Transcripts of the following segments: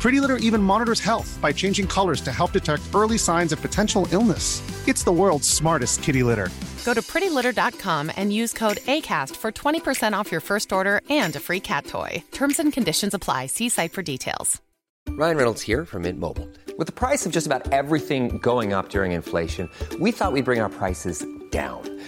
Pretty Litter even monitors health by changing colors to help detect early signs of potential illness. It's the world's smartest kitty litter. Go to prettylitter.com and use code ACAST for 20% off your first order and a free cat toy. Terms and conditions apply. See site for details. Ryan Reynolds here from Mint Mobile. With the price of just about everything going up during inflation, we thought we'd bring our prices down.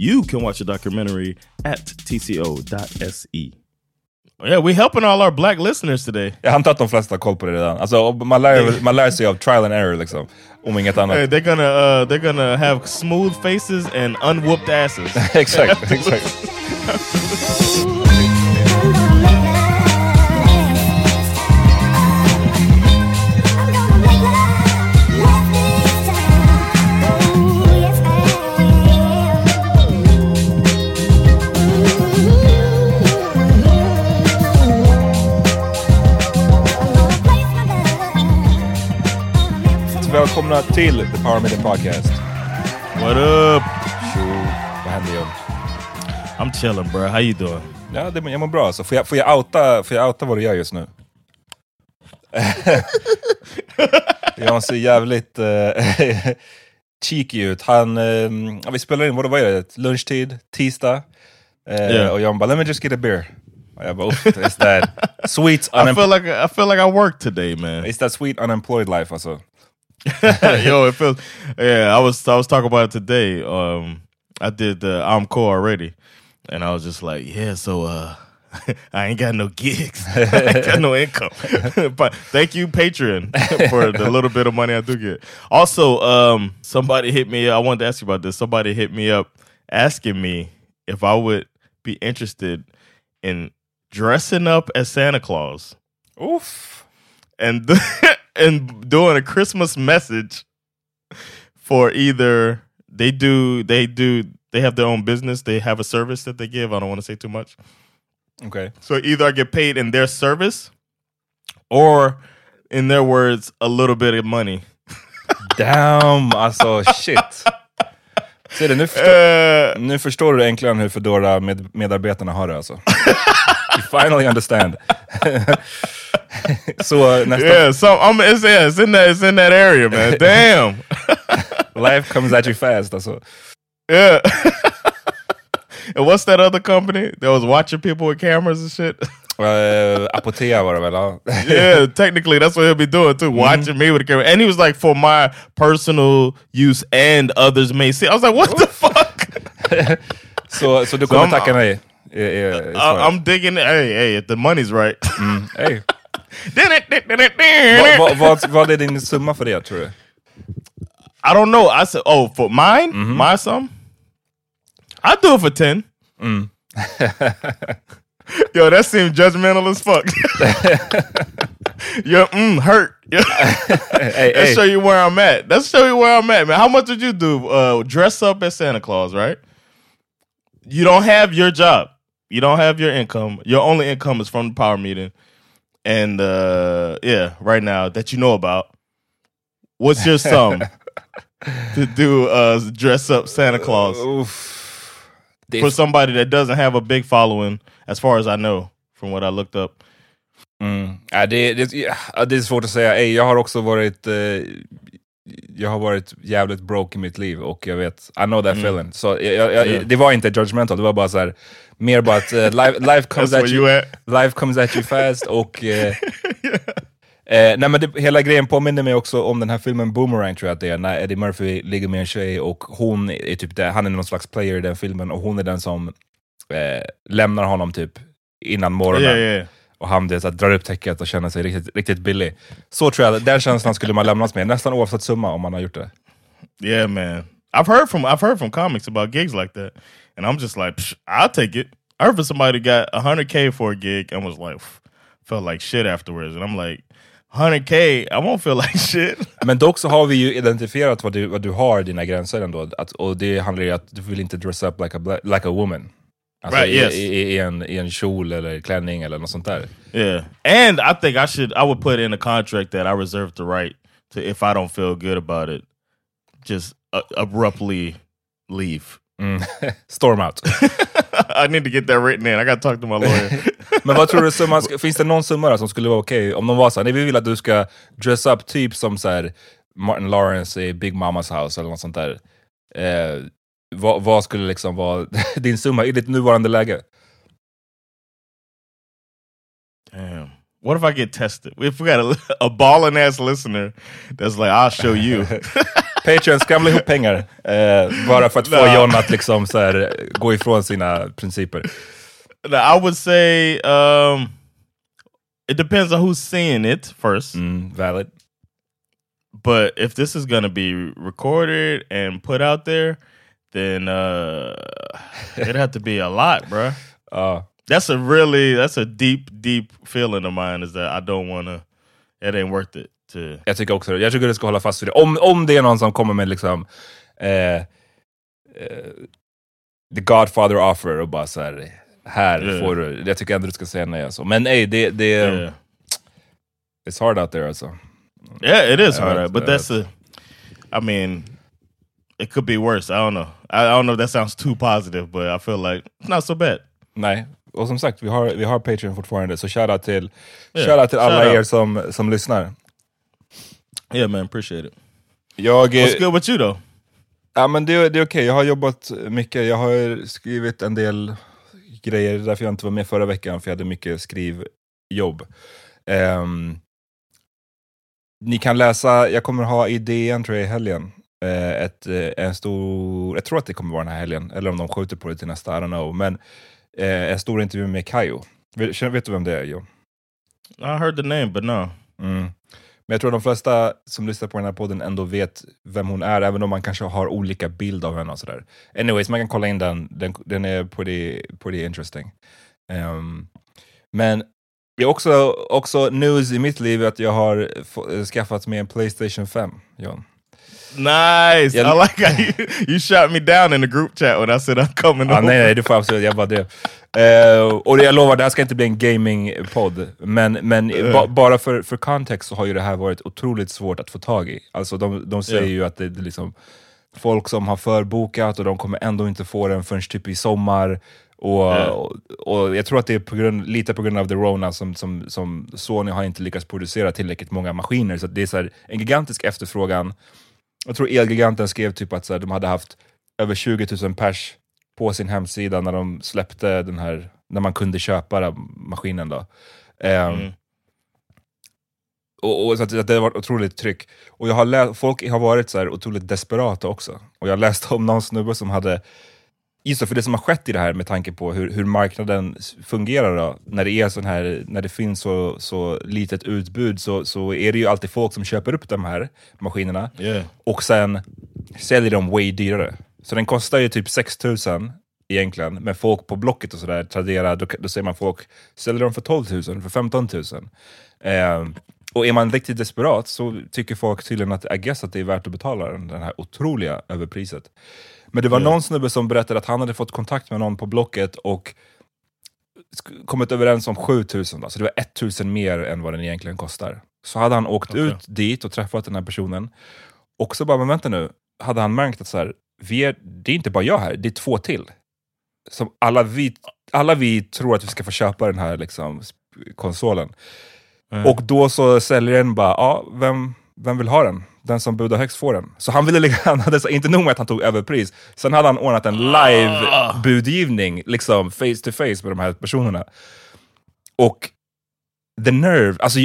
You can watch the documentary at tco.se. Yeah, we're helping all our black listeners today. Jag antar att de flesta har koll på det redan. Alltså, man, lär, man lär sig av trial and error liksom. Om inget annat. Hey, they're gonna uh, they're gonna have smooth faces and unwhooped asses. exakt, exakt. Välkomna till The Power Meeting Podcast. What up? Tjo, vad händer John? I'm chilling, bro. How you doing? Ja, det, jag mår bra alltså. Får jag, får, jag outa, får jag outa vad du gör just nu? John ser jävligt uh, cheeky ut. Han, ja, vi spelar in, vad, är det? Lunchtid, tisdag. Uh, Yeah. Och John bara, let me just get a beer. Bara, "Uff, it's that sweet, I feel like I feel like I worked today, man. it's that sweet unemployed life alltså. Yo, it feels. Yeah, I was I was talking about it today. Um, I did the I'm Amco already, and I was just like, yeah. So uh, I ain't got no gigs. I ain't got no income. but thank you, Patreon, for the little bit of money I do get. Also, um, somebody hit me. I wanted to ask you about this. Somebody hit me up asking me if I would be interested in dressing up as Santa Claus Uff. And and doing a Christmas message for either they do they do they have their own business they have a service that they give I don't want to say too much Okej. so either I get paid in their service or in their words a little bit of money Damn, alltså shit. Ser du, nu, förstår, Uh, nu förstår du äntligen hur Foodora med, medarbetarna har det alltså. you finally understand. Så uh, nästa... yeah, so I'm it's, yeah, it's in that it's in that area, man. Damn. Life comes at you fast alltså. Yeah. and what's that other company that was watching people with cameras and shit? Uh, Apotea var det väl? Ja. yeah, technically that's what he'll be doing too, mm-hmm. watching me with a camera. And he was like, for my personal use and others may see. I was like, what the fuck? så, så du kommer I'm- tacka nej? är- är- är I, svaret. Uh, I'm digging. Hey, hey, if the money's right. Mm, hey. Vad, vad, vad, är din summa för det tror du? I don't know. I said, oh, for mine, my sum, I do it for ten. Yo, that seemed judgmental as fuck. Your mm hurt. Hey, Let's hey. show you where I'm at. Let's show you where I'm at, man. How much did you do? Uh, dress up as Santa Claus, right? You don't have your job. You don't have your income. Your only income is from the power meeting. And uh, yeah, right now that you know about. What's your sum to do uh, dress up Santa Claus Uff. Det for somebody that doesn't have a big following, as far as I know, from what I looked up? Mm. Ja, det, det, ja, det är svårt att säga. Jag har också varit eh, jag har varit jävligt broke i mitt liv och jag vet, I know that feeling. Så jag, jag, jag, Yeah. Det var inte judgmental, det var bara så här, mer bara att eh, life, life, comes at you, life comes at you fast och eh, Eh, nej men det, hela grejen påminner mig också om den här filmen Boomerang tror jag att det är, när Eddie Murphy ligger med en tjej och hon är typ det, han är någon slags player i den filmen och hon är den som eh, lämnar honom typ innan morgonen. Yeah, yeah. Och han det, så här, drar upp täcket och känner sig riktigt, riktigt billig. Så tror jag, den känslan skulle man lämnas med, nästan oavsett summa om man har gjort det. Yeah, man. I've heard from I've heard from comics about gigs like that, and I'm just like, Psh, I'll take it. I heard from somebody who got 100k for a gig and was like, felt like shit afterwards, and I'm like, 100k, I won't feel like shit. Men dock så har vi ju identifierat vad du, vad du har, dina gränser ändå. Att, och det handlar ju om att du vill inte dress up like a, like a woman. Alltså Right, yes. i, i, en, i en kjol eller klänning eller något sånt där. yeah, and I think I should I would put in a contract that I reserve the right to if I don't feel good about it, just uh, abruptly leave. Mm. Storm out. I need to get that written in. I got to talk to my lawyer. Men vad tror du summan, finns det någon summa där som skulle vara okej? Om de var såhär, nej vi vill att du ska dress up typ som så här Martin Lawrence i Big Mamas House eller något sånt där. Eh, vad, vad skulle liksom vara din summa i ditt nuvarande läge? Damn. What if I get tested? If we got a, a balling ass listener that's like, I'll show you. Patreon, skramla ihop pengar. Eh, bara för att få Nah. John att liksom så här, gå ifrån sina principer. Now, I would say um, it depends on who's seeing it first. Mm, valid. But if this is to be recorded and put out there, then uh, it'd have to be a lot, bruh. Ja. That's a really that's a deep, deep feeling of mine. Is that I don't want to. It ain't worth it to. Jag tycker också. Jag tycker du ska hålla fast vid det. Om, om det är någon som kommer med liksom eh, eh, The Godfather offer och bara så här, här Yeah. får du. Jag tycker ändå du ska säga nej alltså. Men nej, det, det Yeah. it's hard out there alltså. Yeah, it is hard, but that's a. I mean, it could be worse. I don't know. I, I don't know if that sounds too positive, but I feel like it's not so bad. Nej, och som sagt, vi har, vi har Patreon fortfarande, så shoutout till, Yeah, shoutout till alla shout er som, som lyssnar. Yeah, man, appreciate it. Jag, eh, What's good with you though? Ja men det, det är okej, jag har jobbat mycket. Jag har skrivit en del grejer, därför jag inte var med förra veckan, för jag hade mycket skrivjobb. Ehm, ni kan läsa, jag kommer ha i DN tror jag i helgen, ett, eh, en stor, jag tror att det kommer vara den här helgen, eller om de skjuter på det till nästa, I don't know. Men eh, en stor intervju med Kayo. Vet, vet du vem det är John? I heard the name, but no. Mm. Men jag tror de flesta som lyssnar på den här podden ändå vet vem hon är, även om man kanske har olika bild av henne och sådär. Anyways, man kan kolla in den, den, den är pretty, pretty interesting. Ehm, men det är också, också news i mitt liv att jag har eh, skaffat mig en Playstation 5, John. Nice. Yeah. I like how you, you shot me down in the group chat when I said I'm coming Ah, nej, nej, du får absolut, jag bara det. Eh, och jag lovar, det här ska inte bli en gaming-podd, men, men ba, bara för, för kontext så har ju det här varit otroligt svårt att få tag i. Alltså de, de säger Ja. ju att det, det liksom folk som har förbokat och de kommer ändå inte få den förrän typ i sommar. Och, Ja. och, och jag tror att det är på grund, lite på grund av the Rona som, som, som Sony har inte lyckats producera tillräckligt många maskiner. Så det är så här, en gigantisk efterfrågan. Jag tror Elgiganten skrev typ att så här, de hade haft över 20 000 pers på sin hemsida när de släppte den här, när man kunde köpa maskinen. Då. Ehm, Mm. och, och, så att, att det har varit otroligt tryck. Och jag har lä- folk har varit så här otroligt desperata också. Och jag läste om någon snubbe som hade, just det, för det som har skett i det här med tanke på hur, hur marknaden fungerar då, när det är sån här, när det finns så, så litet utbud så, så är det ju alltid folk som köper upp de här maskinerna Yeah. och sen säljer de way dyrare. Så den kostar ju typ 6000 egentligen, men folk på Blocket och sådär, Tradera, då, då ser man folk säljer dem för 12 000, för 15 000. Ehm, och är man riktigt desperat så tycker folk tydligen att, I guess att det är värt att betala den, den här otroliga överpriset. Men det var någon snubbe som berättade att han hade fått kontakt med någon på Blocket och kommit överens om 7000, då, så det var 1000 mer än vad den egentligen kostar. Så hade han åkt Okej. ut dit och träffat den här personen, och så bara, men vänta nu, hade han märkt att så här, vi är, det är inte bara jag här, det är två till. Som alla, vi, alla vi tror att vi ska få köpa den här liksom, konsolen. Mm. Och då så säljaren bara, ja, vem, vem vill ha den? Den som budar högst får den. Så han ville, han hade inte nog med att han tog överpris, sen hade han ordnat en live budgivning, liksom face to face med de här personerna. Och the nerve, alltså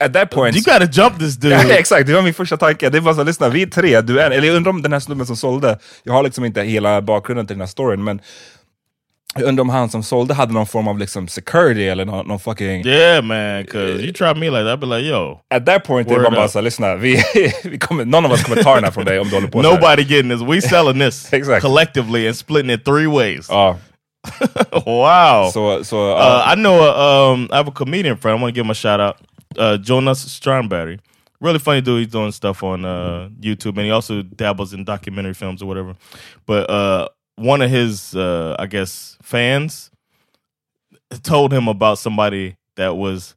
at that point... You gotta jump this dude. Ja, exakt, det var min första tanke. Det var så, lyssna, vi är tre, du är en. Eller jag undrar om den här snubben som sålde, jag har liksom inte hela bakgrunden till den här storyn, men jag undrar om han som sålde hade någon form av liksom security eller någon, någon fucking... Yeah, man. Cause you try me like that, I'd be like, yo, At that point är Word bara, bara up. så här, lyssna, vi, vi kommer, none of us kommer ta den här från dig om du håller på nobody getting this. We selling this Exactly. collectively and splitting it three ways. Ja, wow. So, så ja. Uh, I know. Um, I have a comedian friend. I want to give him a shout out. Uh, Jonas Sternberry, really funny dude. He's doing stuff on uh, YouTube, and he also dabbles in documentary films or whatever. But uh, one of his, uh, I guess, fans told him about somebody that was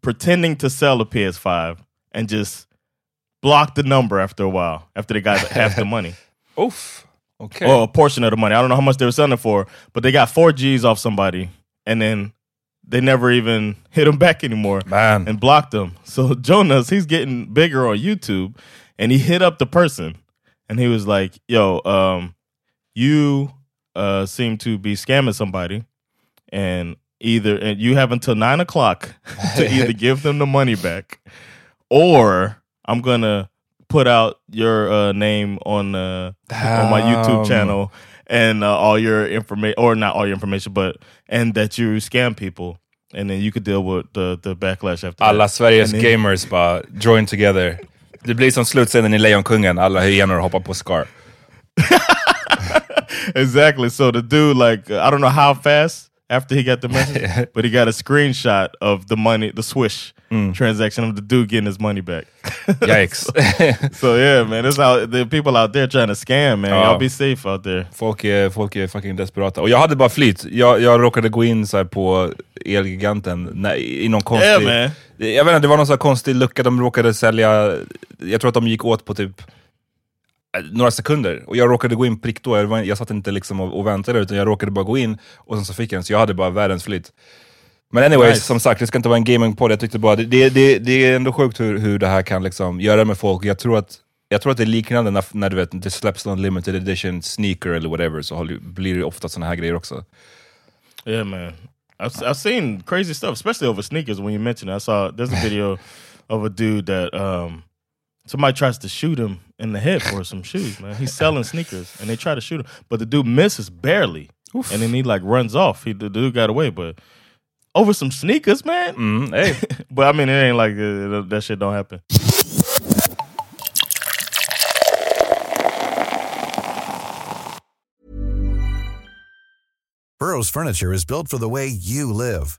pretending to sell a PS5 and just blocked the number after a while after they got half the money Oof. Okay. or a portion of the money. I don't know how much they were selling it for, but they got four G's off somebody, and then they never even hit them back anymore Man. and blocked them. So Jonas, he's getting bigger on YouTube, and he hit up the person, and he was like, "Yo, um, you uh, seem to be scamming somebody, and either and you have until nine o'clock to either give them the money back, or I'm gonna." Put out your uh, name on uh, on my YouTube channel and uh, all your information, or not all your information, but and that you scam people, and then you could deal with the the backlash after. Alla that. Sveriges then- gamers bara join together. Det blir som slutscenen i Lejonkungen, alla hyenor hoppar på Scar. exactly. So the dude, like, uh, I don't know how fast after he got the message, but he got a screenshot of the money, the Swish Mm. transaction of the dude getting his money back. Yikes. so yeah, man, that's how the people out there trying to scam, man. Ja. Y'all be safe out there. Folk är, folk är fucking desperata. Och jag hade bara flyt. Jag, jag råkade gå in så på Elgiganten när, i någon konstig... Yeah, man. Jag vet inte, det var någon här konstig lucka de råkade sälja. Jag tror att de gick åt på typ några sekunder. Och jag råkade gå in prick då. Jag, jag satt inte liksom och, och väntade utan jag råkade bara gå in och sen så fick jag den. Så jag hade bara världens flyt. Men anyways, Nice. som sagt, det ska inte vara en gamingpodd. Jag tyckte bara, det, det, det, det är ändå sjukt hur, hur det här kan liksom göra med folk. Jag tror att jag tror att det är liknande när, när du vet, det släpps någon limited edition sneaker eller whatever, så blir det ofta såna här grejer också. Yeah, man. I've, I've seen crazy stuff, especially over sneakers. When you mentioned it, I saw there's a video of a dude that um, somebody tries to shoot him in the head for some shoes. Man, he's selling sneakers, and they try to shoot him, but the dude misses barely, and then he like runs off. He the dude got away, but over some sneakers, man. Mm, hey. But I mean, it ain't like uh, that shit don't happen. Burrow's furniture is built for the way you live.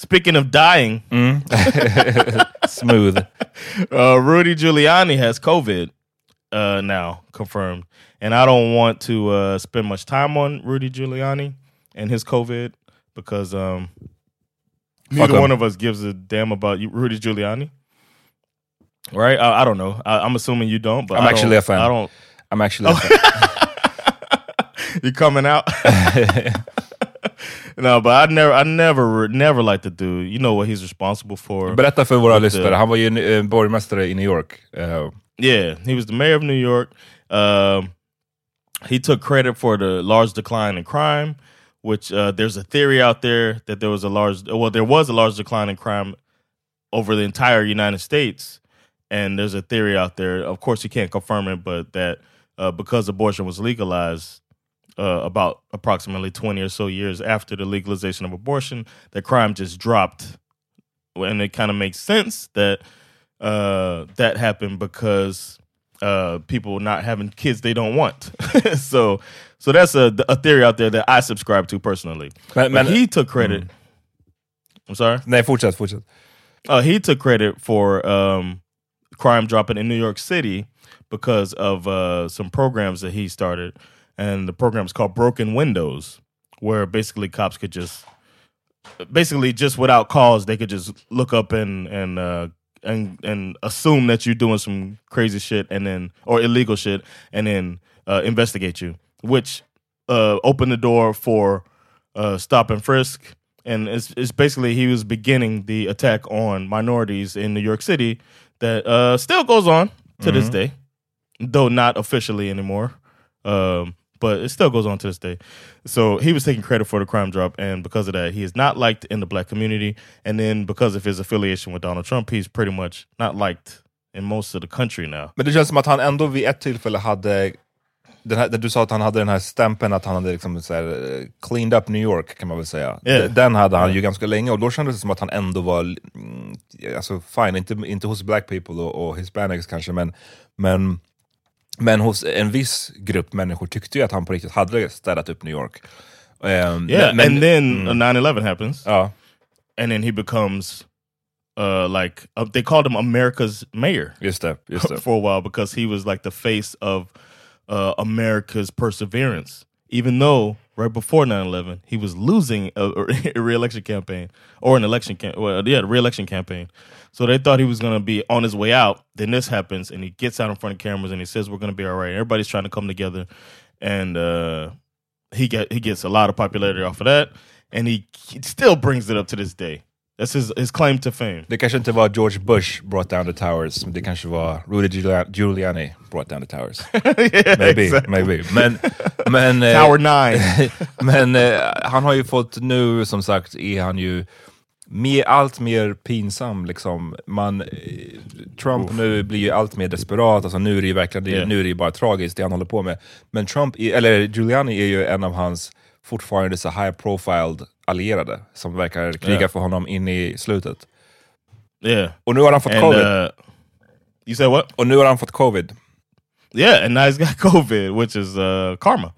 Speaking of dying, Smooth. uh, Rudy Giuliani has COVID uh, now confirmed, and I don't want to uh, spend much time on Rudy Giuliani and his COVID because um, neither one of us gives a damn about you- Rudy Giuliani. Right? I, I don't know. I, I'm assuming you don't, but I'm I actually a fan. I don't. I'm actually a fan. You coming out? No, but I never, I never, never liked the dude. You know what he's responsible for. Berätta för våra lyssnare, han var ju eh, borgmästare i New York. Eh, Yeah, he was the mayor of New York. Um, he took credit for the large decline in crime, which uh, there's a theory out there that there was a large, well, there was a large decline in crime over the entire United States, and there's a theory out there. Of course, you can't confirm it, but that uh, because abortion was legalized uh, about approximately 20 or so years after the legalization of abortion, that crime just dropped, and it kind of makes sense that uh, that happened because uh, people not having kids they don't want. so, so that's a, a theory out there that I subscribe to personally. Men- But men- he took credit. I'm sorry. nej, fortsätt, fortsätt. Uh, he took credit for um, crime dropping in New York City because of uh, some programs that he started, and the program is called Broken Windows, where basically cops could just, basically just without cause, they could just look up and and uh, and and assume that you're doing some crazy shit and then or illegal shit, and then uh, investigate you, which uh, opened the door for uh, stop and frisk. And it's, it's basically he was beginning the attack on minorities in New York City that uh, still goes on to this Mhm. day, though not officially anymore. Um, but it still goes on to this day. So he was taking credit for the crime drop, and because of that, he is not liked in the black community. And then because of his affiliation with Donald Trump, he's pretty much not liked in most of the country now. Men det känns som att han ändå vid ett tillfälle hade, den här, där du sa att han hade den här stämpeln att han hade liksom så här, eh, cleaned up New York kan man väl säga. Yeah. Den hade han ju ganska länge och då kändes det som att han ändå var, mm, alltså fine, inte, inte hos black people och, och hispanics kanske, men, men, men hos en viss grupp människor tyckte ju att han på riktigt hade städat upp New York. Um, Yeah, men- and then mm. uh, 9-11 happens. Ja. And then he becomes uh, like, uh, they called him America's mayor. Just det, just det. for a while because he was like the face of uh, America's perseverance. Even though right before 9-11, he was losing a, a re-election campaign or an election cam- well, yeah, the re-election campaign. So they thought he was going to be on his way out. Then this happens, and he gets out in front of cameras and he says, "We're going to be all right." Everybody's trying to come together, and uh, he get he gets a lot of popularity off of that, and he, he still brings it up to this day. That's his his claim to fame. Det kanske inte var George Bush brought down the towers, men det kanske var Rudy Giulia- Giuliani brought down the towers. maybe, exactly. maybe. Men, men, eh, Tower nine. men eh, han har ju fått nu, som sagt, är han ju mer, allt mer pinsam. Liksom. Man, eh, Trump nu blir ju allt mer desperat, alltså, nu är det ju verkligen Yeah. nu är det bara tragiskt det han håller på med. Men Trump, eller Giuliani är ju en av hans fortfarande så high profiled allierade som verkar kriga Yeah. för honom in i slutet. Yeah. Och nu har han fått And, covid. uh, you said what? Och nu har han fått covid. Yeah, and now he's got COVID, which is uh, karma.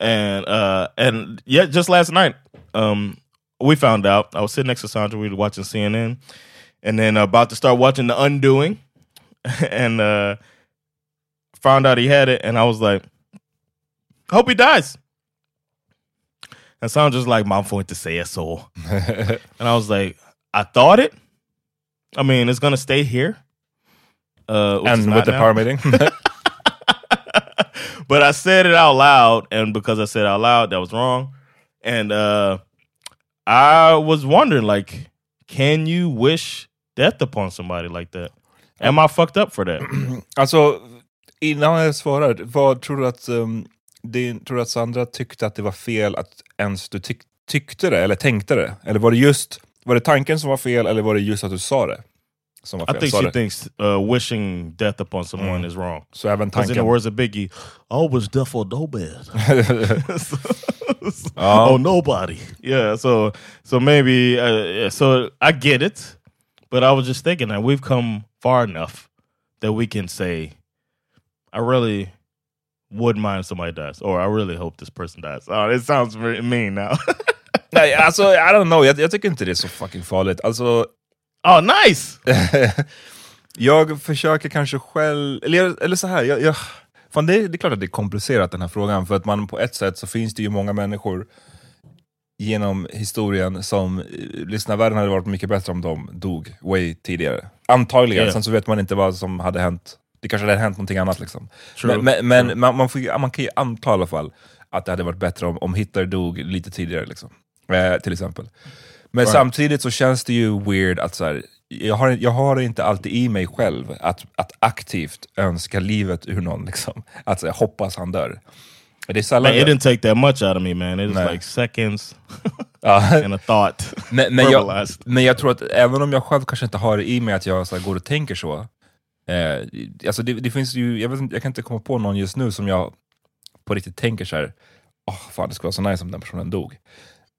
And uh, and yeah, just last night, um, we found out. I was sitting next to Sandra. We were watching CNN, and then about to start watching The Undoing, and uh, found out he had it, and I was like, "Hope he dies." And someone just like, "Man får inte säga så," and I was like, "I thought it. I mean, it's gonna stay here." Uh, And with the now. power meeting. but I said it out loud, and because I said it out loud, that was wrong. And uh, I was wondering, like, can you wish death upon somebody like that? Am I fucked up for that? Alltså, innan jag svarar, vad tror du att, um, din, tror du att Sandra tyckte att det var fel att ens du tyck, tyckte det, eller tänkte det? Eller var det just, var det tanken som var fel, eller var det just att du sa det? Som var I fel? think Sa she det? thinks uh, wishing death upon someone Mm. is wrong. Så även Because in the tanken... words of Biggie, I wish death on no bad. Ja. Oh, nobody. Yeah, so so maybe uh, so I get it, but I was just thinking that we've come far enough that we can say, I really wouldn't mind if somebody dies, or I really hope this person dies. Oh, it sounds very mean now. Nej, alltså I don't know, jag, jag tycker inte det är så fucking farligt. Alltså, oh, nice! jag försöker kanske själv, eller, eller så här, jag, jag, fan det, är- det är klart att det är komplicerat den här frågan, för att man på ett sätt så finns det ju många människor genom historien som, eh, lyssna världen hade varit mycket bättre om de dog way tidigare. Antagligen, Yeah. sen så vet man inte vad som hade hänt. Det kanske hade hänt någonting annat liksom. True, Men, men, men true. man, man, får, man kan ju anta i alla fall att det hade varit bättre om, om Hitler dog lite tidigare liksom. Eh, till exempel. Men Right. samtidigt så känns det ju weird att så här, jag, har, jag har det inte alltid i mig själv att, att aktivt önska livet ur någon. Liksom. Att så här, hoppas han dör. Det är sällan Man, it didn't take that much out of me, man. It was Nej. like seconds and a thought. Men, men, jag, men jag tror att även om jag själv kanske inte har det i mig att jag så här, går och tänker så. Eh, alltså det, det finns ju, jag, vet, inte- jag kan inte komma på någon just nu som jag på riktigt tänker så här. Åh, fan det skulle vara så nice om den personen dog.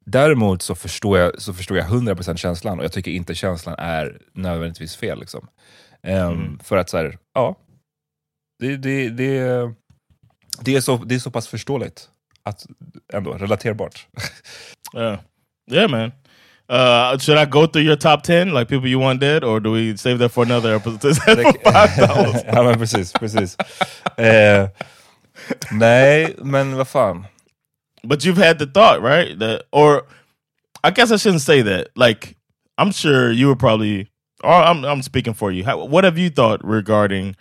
Däremot så förstår jag, så förstår jag 100% känslan och jag tycker inte känslan är nödvändigtvis fel. Liksom. Ehm, För att så här, ja. Det, det, det, det, är så, det är så pass förståeligt. Att, ändå, relaterbart. Yeah, yeah, man. Uh, should I go through your top ten, like people you want dead, or do we save that for another episode? Ja men precis, precis. Eh, nej, men vad fan. But you've had the thought, right? That, or I guess I shouldn't say that. Like, I'm sure you were probably, or I'm, I'm speaking for you. How, what have you thought regarding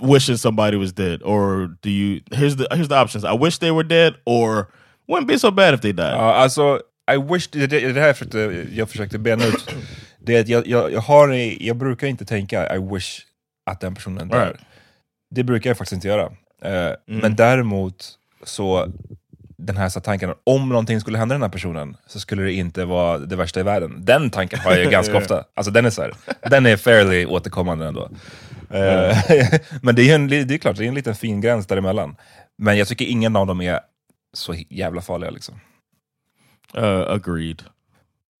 wishing somebody was dead, or do you? Here's the here's the options. I wish they were dead, or wouldn't be so bad if they died. Ja, alltså, I wish, det, det, det här försökte, jag försökte bena ut. Det är att jag, jag, jag, har, jag brukar inte tänka I wish att den personen dör. Right. Det brukar jag faktiskt inte göra. Eh, Men däremot så, den här så tanken, om någonting skulle hända den här personen så skulle det inte vara det värsta i världen. Den tanken har jag ganska ofta. Alltså den är så här, den är fairly återkommande ändå. Eh, men det är, en, det är klart, det är en liten fin gräns däremellan. Men jag tycker ingen av dem är så jävla farliga liksom. Uh, agreed.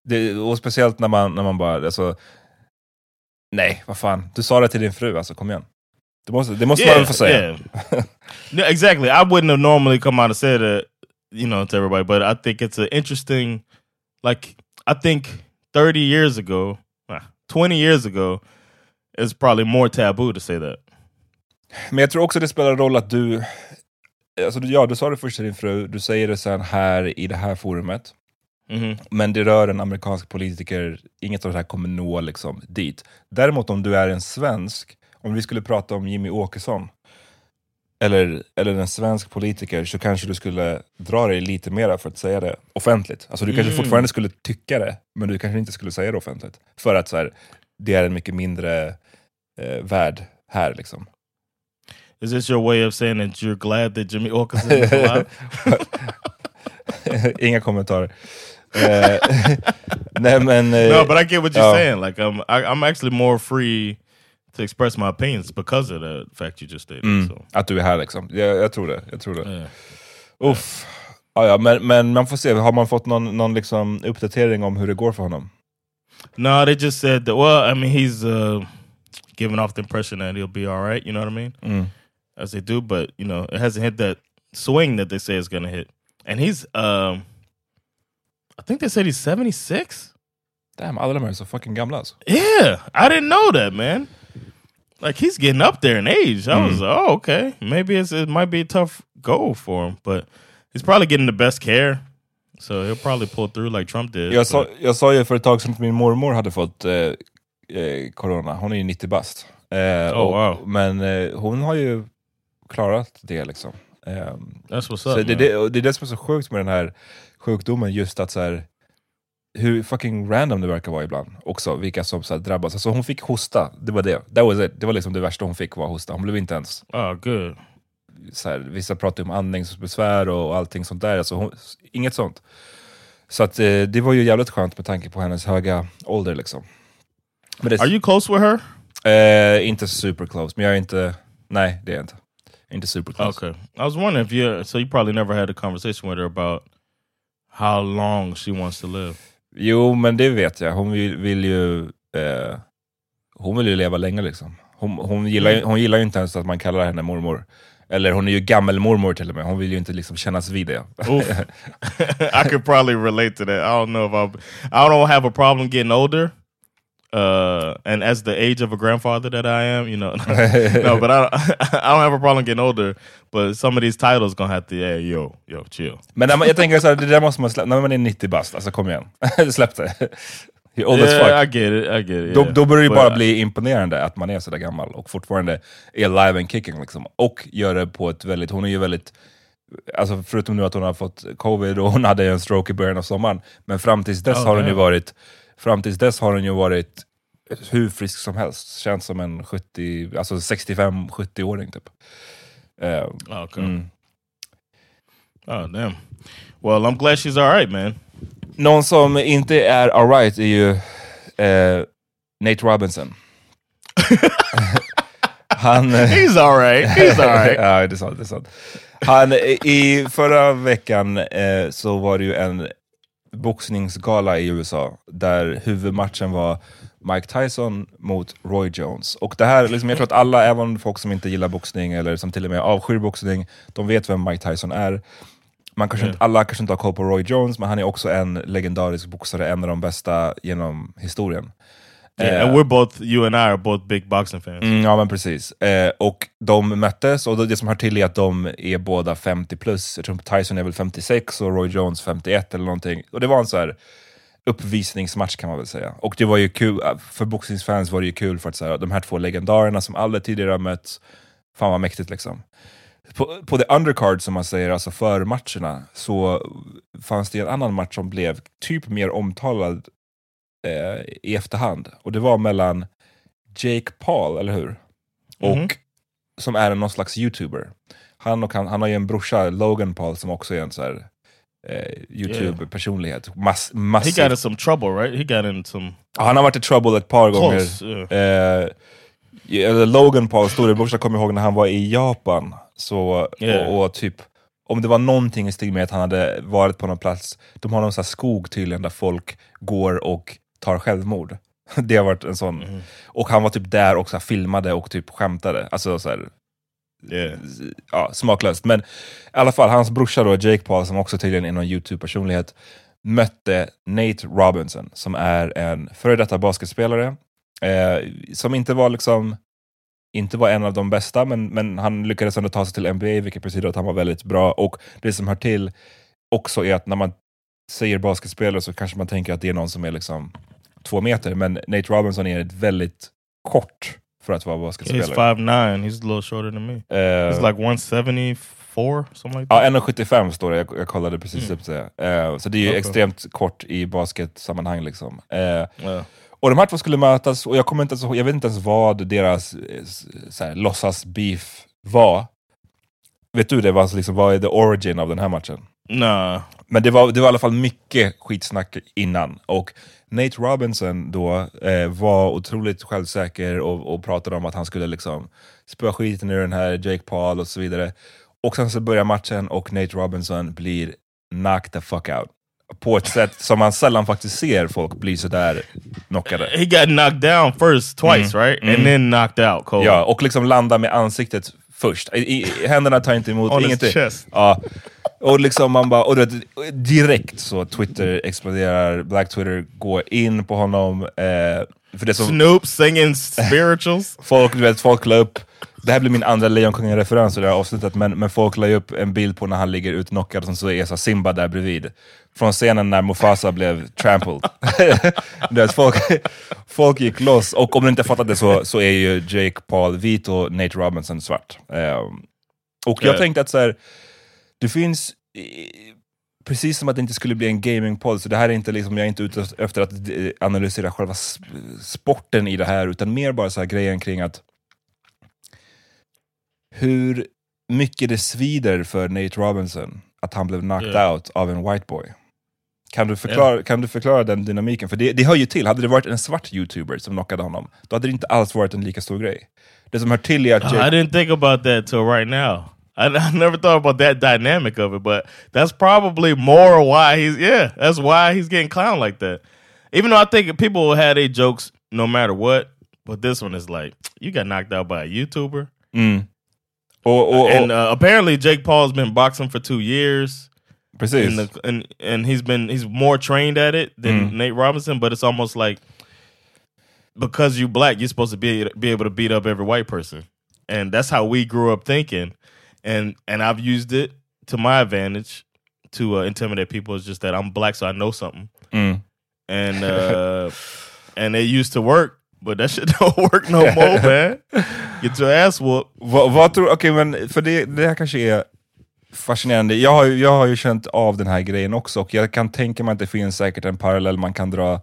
Det, och speciellt när man, när man bara, alltså, nej, vad fan, du sa det till din fru, alltså kom igen. Det måste, det måste man väl få säga. Yeah. Yeah, exactly. I wouldn't have normally come out and said that, you know, to everybody, but I think it's an interesting, like, I think 30 years ago, nah, 20 years ago, it's probably more taboo to say that. Men jag tror också det spelar roll att du, alltså ja du sa det först till din fru, du säger det sen här i det här forumet. Mhm. Men det rör en amerikansk politiker, inget av det här kommer nå liksom dit. Däremot om du är en svensk, om vi skulle prata om Jimmy Åkesson, eller, eller en svensk politiker, så kanske du skulle dra dig lite mera för att säga det offentligt. Alltså du kanske Mm. fortfarande skulle tycka det, men du kanske inte skulle säga det offentligt. För att så här, det är en mycket mindre eh, värld här liksom. Is this your way of saying that you're glad that Jimmy Åkesson is alive? Inga kommentarer. Eh, Nej men... eh, no, but I get what you're ja. saying. Like, I'm, I, I'm actually more free to express my opinions because of the fact you just stated. Mm, So. Att du är här liksom. Jag, jag tror det. Jag tror det. Yeah. Uff. Ja, ja, men, men man får se, har man fått någon, någon liksom uppdatering om hur det går för honom? No, they just said that. Well, I mean, he's uh, giving off the impression that he'll be all right. You know what I mean? Mm. As they do, but you know, it hasn't hit that swing that they say it's going to hit. And he's, um, I think they said he's seventy six. Damn, alla de här är så fucking gamla alltså. Yeah, I didn't know that, man. like he's getting up there in age. I Mm. was oh okay, maybe it's, it might be a tough goal for him, but he's probably getting the best care, so he'll probably pull through like Trump did. Jag sa, but- jag sa ju för ett tag sedan att min mormor hade fått eh, eh, corona. Hon är ju 90 bast. Eh, Oh, och, wow. Men eh, hon har ju klarat det liksom. Eh, That's what's så det, det, det är det som är så sjukt med den här sjukdomen, just att så här, hur fucking random det verkar vara ibland också, vilka som så drabbas. Alltså hon fick hosta, det var det. That was it. Det var liksom det värsta hon fick var hosta. Hon blev inte ens Oh, good. så här, vissa pratar om andningsbesvär och allting sånt där. Alltså hon, inget sånt. Så att, eh, det var ju jävligt skönt med tanke på hennes höga ålder. Liksom. Det, Are you close with her? eh, inte super close, men jag är inte... Nej, det är jag inte. Inte super close. Okay. I was wondering if you so you probably never had a conversation with her about how long she wants to live. Jo, men det vet jag. Hon vill, vill ju... Eh, hon vill ju leva länge liksom. Hon, hon, gillar, ju- hon gillar ju inte ens att man kallar henne mormor. Eller hon är ju gammelmormor till och med. Hon vill ju inte liksom kännas vid det. I could probably relate to that. I don't know if I I don't have a problem getting older. Uh, and as the age of a grandfather that I am, you know, no, but I, I don't have a problem getting older. But some of these titles gonna have to, yeah, yo, yo, chill. Men när man, jag tänker så här, det där måste man släppa, när man är 90 bast, alltså kom igen. Släpp det. You're old as Yeah, I get it, I get it. Då, yeah. då börjar det bara bli imponerande att man är sådär gammal och fortfarande är live and kicking. Liksom. Och gör det på ett väldigt, hon är ju väldigt, alltså förutom nu att hon har fått covid och hon hade en stroke i början av sommaren, men fram tills dess Oh, har hon ju varit, fram tills dess har hon ju varit hur frisk som helst. Känns som en 70, alltså 65-70-åring typ. Eh, Okay. mm. Oh damn. Well, I'm glad she's all right, man. Någon som inte är alright är ju eh, Nate Robinson. Han... eh, He's all right. He's all right. ja, det är sant. Det är sant. Han, I förra veckan eh, så var det ju en boxningsgala i USA där huvudmatchen var Mike Tyson mot Roy Jones. Och det här, liksom, jag tror att alla, även folk som inte gillar boxning eller som till och med avskyr boxning, de vet vem Mike Tyson är. Man kanske inte, alla kanske inte har koll på Roy Jones, men han är också en legendarisk boxare, en av de bästa genom historien. Yeah, and we're both, you and I are both big boxing fans. Mm, ja men precis. Eh, och de möttes, och det som hör till är att de är båda 50 plus. Jag tror Tyson är väl 56 och Roy Jones 51 eller någonting. Och det var en så här uppvisningsmatch kan man väl säga. Och det var ju kul, för boxningsfans var det ju kul för att så här, de här två legendarerna som aldrig tidigare har mötts, fan vad mäktigt liksom. På, på the undercard som man säger, alltså för matcherna, så fanns det en annan match som blev typ mer omtalad eh, i efterhand. Och det var mellan Jake Paul, eller hur? Och Mhm. som är någon slags youtuber. Han, och han, han har ju en brorsa, Logan Paul, som också är en så här, eh, YouTube-personlighet. Mass, He got in some trouble, right? He got in some... Han har varit i trouble ett par Close, gånger. Eh, eller Logan Pauls storebrorsa kommer ihåg när han var i Japan. Så, Yeah. och, och typ, om det var någonting i stil med att han hade varit på någon plats, de har någon sån här skog tydligen där folk går och tar självmord. Det har varit en sån. Mm-hmm. Och han var typ där och så filmade och typ skämtade. Alltså så här, Yeah. ja, smaklöst. Men i alla fall, hans brorsa då, Jake Paul, som också tydligen är någon YouTube-personlighet, mötte Nate Robinson, som är en före detta basketspelare, eh, som inte var liksom inte var en av de bästa, men, men han lyckades ändå ta sig till NBA, vilket betyder att han var väldigt bra. Och det som hör till också är att när man säger basketspelare så kanske man tänker att det är någon som är liksom två meter, men Nate Robinson är ett väldigt kort för att vara He's basketspelare. 5'9", he's a little shorter than me. Eh, He's like 174, something like that. Ja, 1,75 står det. Jag, jag kollade precis upp det. Eh, så det är ju Okej. extremt kort i basketsammanhang. Liksom. Eh, Yeah. och de här två skulle mötas, och jag, kommer inte ens, jag vet inte ens vad deras så här, låtsas beef var. Vet du det? Vad, liksom, vad är the origin av den här matchen? Nah. Men det var, det var i alla fall mycket skitsnack innan. Och Nate Robinson då eh, var otroligt självsäker och, och pratade om att han skulle liksom spöa skiten ur den här Jake Paul och så vidare. Och sen så börjar matchen och Nate Robinson blir knocked the fuck out. På ett sätt som man sällan faktiskt ser folk bli sådär knockade. He got knocked down first twice, Mm. right? Mm. And then knocked out cold. Ja, och liksom landa med ansiktet först. I, i, händerna tar inte emot ingenting. chest. Ja. Och liksom man bara, och du vet, direkt så Twitter exploderar, Black Twitter går in på honom. Eh, för det som, Snoop singing spirituals. folk, du vet, folk la upp, det här blir min andra Lejonkungen-referens i det här avsnittet, men, men folk la upp en bild på när han ligger utknockad och så är så Simba där bredvid. Från scenen när Mufasa blev trampled. du vet, folk, folk gick loss, och om du inte fattat det så, så är ju Jake Paul vit och Nate Robinson svart. Eh, och jag Ja. tänkte att så här, det finns, precis som att det inte skulle bli en gamingpodd, så det här är inte liksom, jag är inte ute efter att eh, analysera själva sporten i det här, utan mer bara så här grejen kring att hur mycket det svider för Nate Robinson att han blev knocked Ja. out av en white boy. Kan du förklara, kan du förklara den dynamiken? För det, det hör ju till, hade det varit en svart youtuber som knockade honom, då hade det inte alls varit en lika stor grej. Det som hör till är att I Jake, didn't think about that till right now. I, I never thought about that dynamic of it, but that's probably more why he's yeah, that's why he's getting clowned like that. Even though I think people had their jokes no matter what, but this one is like you got knocked out by a YouTuber. mm. och, och, and uh, apparently Jake Paul's been boxing for two years. precis. And, the, and and he's been he's more trained at it than Mm. Nate Robinson, but it's almost like because you're black, you're supposed to be be able to beat up every white person, and that's how we grew up thinking, and and I've used it to my advantage to uh, intimidate people. It's just that I'm black, so I know something, Mm. and uh, and it used to work, but that shit don't work no more, man. Get your ass whooped. Vad, vad tror, okej men för det, det här kanske är fascinerande. Jag har, jag har ju känt av den här grejen också och jag kan tänka mig att det finns säkert en parallell man kan dra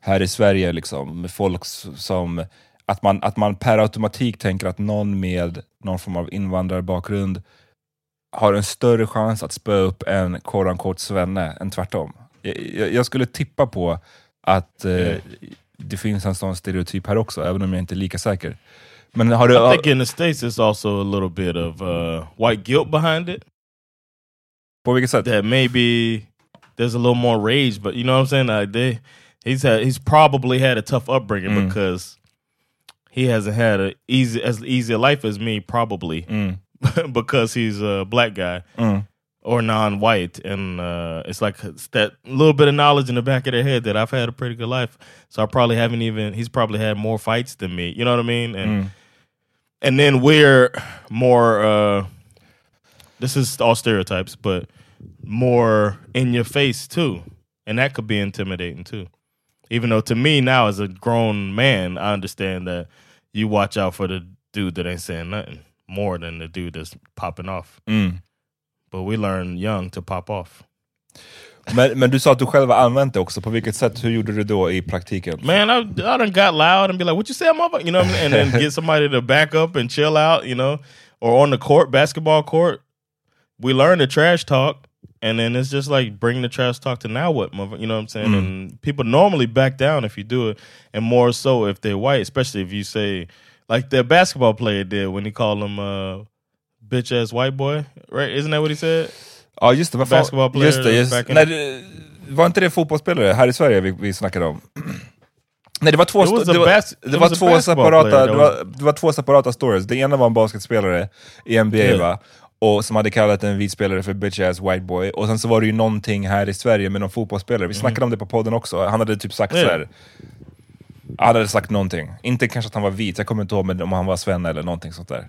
här i Sverige liksom, med folk som, att man, att man per automatik tänker att någon med någon form av invandrarbakgrund har en större chans att spöa upp en quote unquote svenne än tvärtom. Jag, jag, skulle tippa på att eh, det finns en sån stereotyp här också, även om jag inte är lika säker. Men har du... I think in the states it's also a little bit of uh, white guilt behind it. På vilket sätt? That maybe there's a little more rage, but you know what I'm saying? Like they, he's had, he's probably had a tough upbringing Mm. because he hasn't had a easy as easy a life as me, probably Mm. because he's a black guy Mm. or non-white, and uh, it's like it's that little bit of knowledge in the back of their head that I've had a pretty good life, so I probably haven't even. He's probably had more fights than me. You know what I mean? And Mm. and then we're more uh this is all stereotypes but more in your face too and that could be intimidating too even though to me now as a grown man i understand that you watch out for the dude that ain't saying nothing more than the dude that's popping off Mm. but we learn young to pop off Men, men du sa att du själv har använt det också, på vilket sätt? Hur gjorde du då i praktiken? Man, I, I done got loud and be like, "What you say, motherfucker?" You know, what I mean? and then get somebody to back up and chill out. You know, or on the court, basketball court, we learn the trash talk, and then it's just like bring the trash talk to now what. You know what I'm saying? Mm. And people normally back down if you do it, and more so if they're white, especially if you say like the basketball player did when he called him uh, bitch ass white boy, right? Isn't that what he said? Ja just det, vad fan- Basketball player just det, just, nej, det, var inte det fotbollsspelare här i Sverige vi, vi snackade om? Nej det var två, det var, det var två separata, det var, det var två separata stories. Det ena var en basketspelare i NBA Yeah. va? Och som hade kallat en vit spelare för bitch ass white boy. Och sen så var det ju någonting här i Sverige med någon fotbollsspelare, vi snackade om det på podden också. Han hade typ sagt Yeah. så här. Han hade sagt någonting. Inte kanske att han var vit, jag kommer inte ihåg om han var svenne eller någonting sånt där.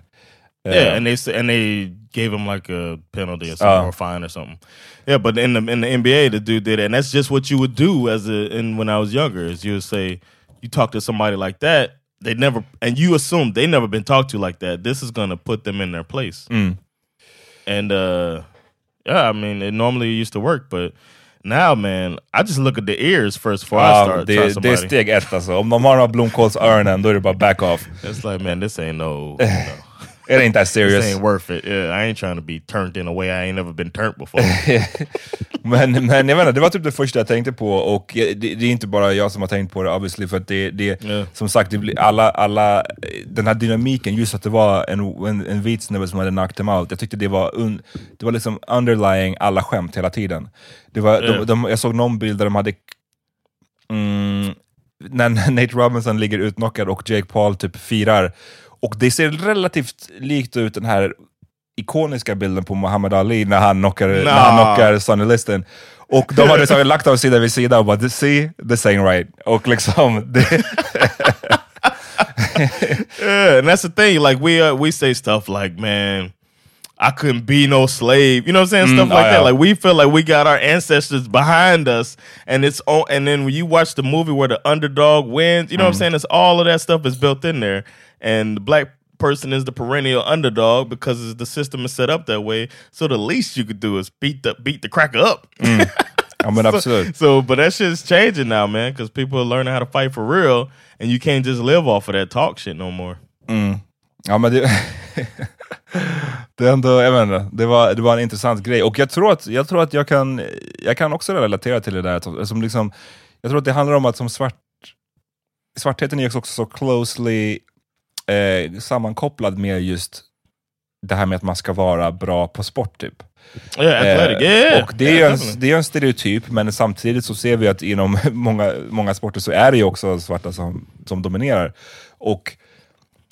Yeah, and they and they gave him like a penalty or something Oh. or fine or something. Yeah, but in the in the NBA, the dude did it, and that's just what you would do as a. And when I was younger, is you would say you talk to somebody like that, they never and you assume they never been talked to like that. This is gonna put them in their place. Mm. And uh yeah, I mean, it normally used to work, but now, man, I just look at the ears first before I start. try det, det är steg ett alltså. Om de har några blomkålsöronen då är det bara back off. It's like, man, this ain't no. Know. It ain't that serious. This ain't worth it. Yeah, I ain't trying to be turned in a way I ain't never been turned before. Men, men jag inte, det var typ det första jag tänkte på och det, det är inte bara jag som har tänkt på det obviously för att det, det Ja. som sagt, det alla, alla, den här dynamiken, just att det var en, en, en vit snubbe som hade knocked him out, jag tyckte det var, un, det var liksom underlying alla skämt hela tiden. Det var, Ja. de, de, jag såg någon bild där de hade mm, när Nate Robinson ligger utknockad och Jake Paul typ firar. Och det ser relativt likt ut den här ikoniska bilden på Muhammad Ali när han knockar, när han knockar Sonny Liston. Och de hade tagit, lagt dem sida vid sida och bara “see, this ain't right”. Och liksom... Det, yeah, and that's the thing. Like we uh, we say stuff like, "Man, I couldn't be no slave." You know what I'm saying? Mm, stuff like yeah. that. Like we feel like we got our ancestors behind us, and it's on. And then when you watch the movie where the underdog wins, you know what I'm Mm. saying? It's all of that stuff is built in there, and the black person is the perennial underdog because the system is set up that way. So the least you could do is beat the beat the cracker up. ja men absolut. So, but that shit's changing now, man, because people are learning how to fight for real, and you can't just live off of that talk shit no more. Mm. Ja men det... det är ändå, jag vet inte, det var, det var en intressant grej. Och jag tror att jag, tror att jag, kan, jag kan också relatera till det där. Som liksom, jag tror att det handlar om att som svart, svartheten är också så closely eh, sammankopplad med just det här med att man ska vara bra på sport typ. Yeah. Eh, och det är, en, det är en stereotyp, men samtidigt så ser vi att inom många, många sporter så är det ju också svarta som, som dominerar. Och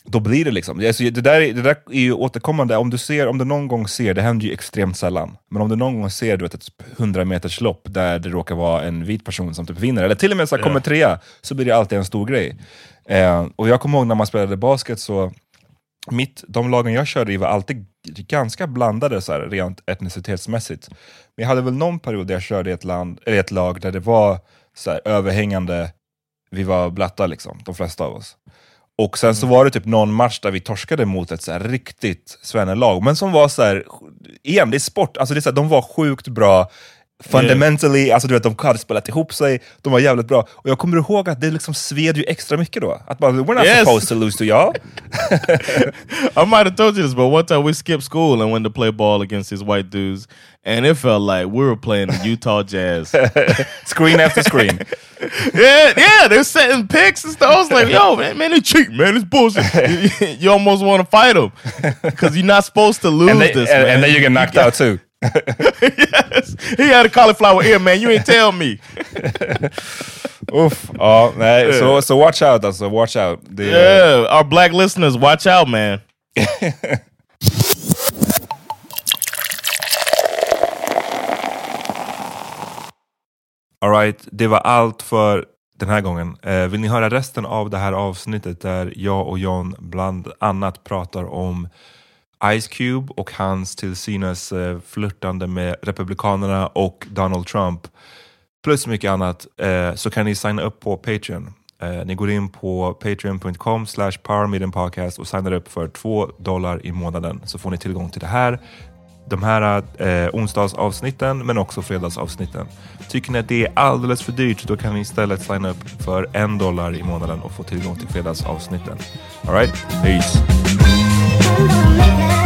då blir det liksom, alltså det, där, är- det där är ju återkommande, om du, ser, om du någon gång ser, det händer ju extremt sällan, men om du någon gång ser du vet, ett 100 meters lopp där det råkar vara en vit person som typ vinner, eller till och med så här, kommer trea, så blir det alltid en stor grej. Eh, och jag kommer ihåg när man spelade basket så, mitt, de lagen jag körde i var alltid ganska blandade så här, rent etnicitetsmässigt. Men jag hade väl någon period där jag körde i ett, land, eller ett lag där det var så här, överhängande, vi var blatta liksom, de flesta av oss. Och sen så var det typ någon match där vi torskade mot ett så här riktigt svennelag, men som var så här, igen det är sport, alltså det är så här, de var sjukt bra, fundamentally, alltså du vet de hade spelat ihop sig, de var jävligt bra. Och jag kommer ihåg att det liksom sved ju extra mycket då. Att bara, we're not Yes. supposed to lose to y'all. I might have told you this, but one time we skipped school and went to play ball against these white dudes, and it felt like we were playing the Utah Jazz. screen after screen. yeah, yeah, they're setting picks and stuff. I was like, yo, man, man, they cheat, man. It's bullshit. you, you almost want to fight them because you're not supposed to lose and, they- this, and, man. and then you get knocked out too. Yes, he had a cauliflower ear, man. You ain't tell me. Uff, ja, nej, så, så watch out alltså, watch out. Det, Yeah, our black listeners, watch out, man. Alright, det var allt för den här gången. Eh, vill ni höra resten av det här avsnittet där jag och John bland annat pratar om Ice Cube och hans till synes eh, flörtande med Republikanerna och Donald Trump plus mycket annat eh, så kan ni signa upp på Patreon. Eh, ni går in på patreon.com slash powermediumpodcast och signar upp för 2 dollar i månaden så får ni tillgång till det här de här eh, onsdagsavsnitten men också fredagsavsnitten. Tycker ni att det är alldeles för dyrt då kan ni istället signa upp för en dollar i månaden och få tillgång till fredagsavsnitten. Alright, peace! I'm gonna make it.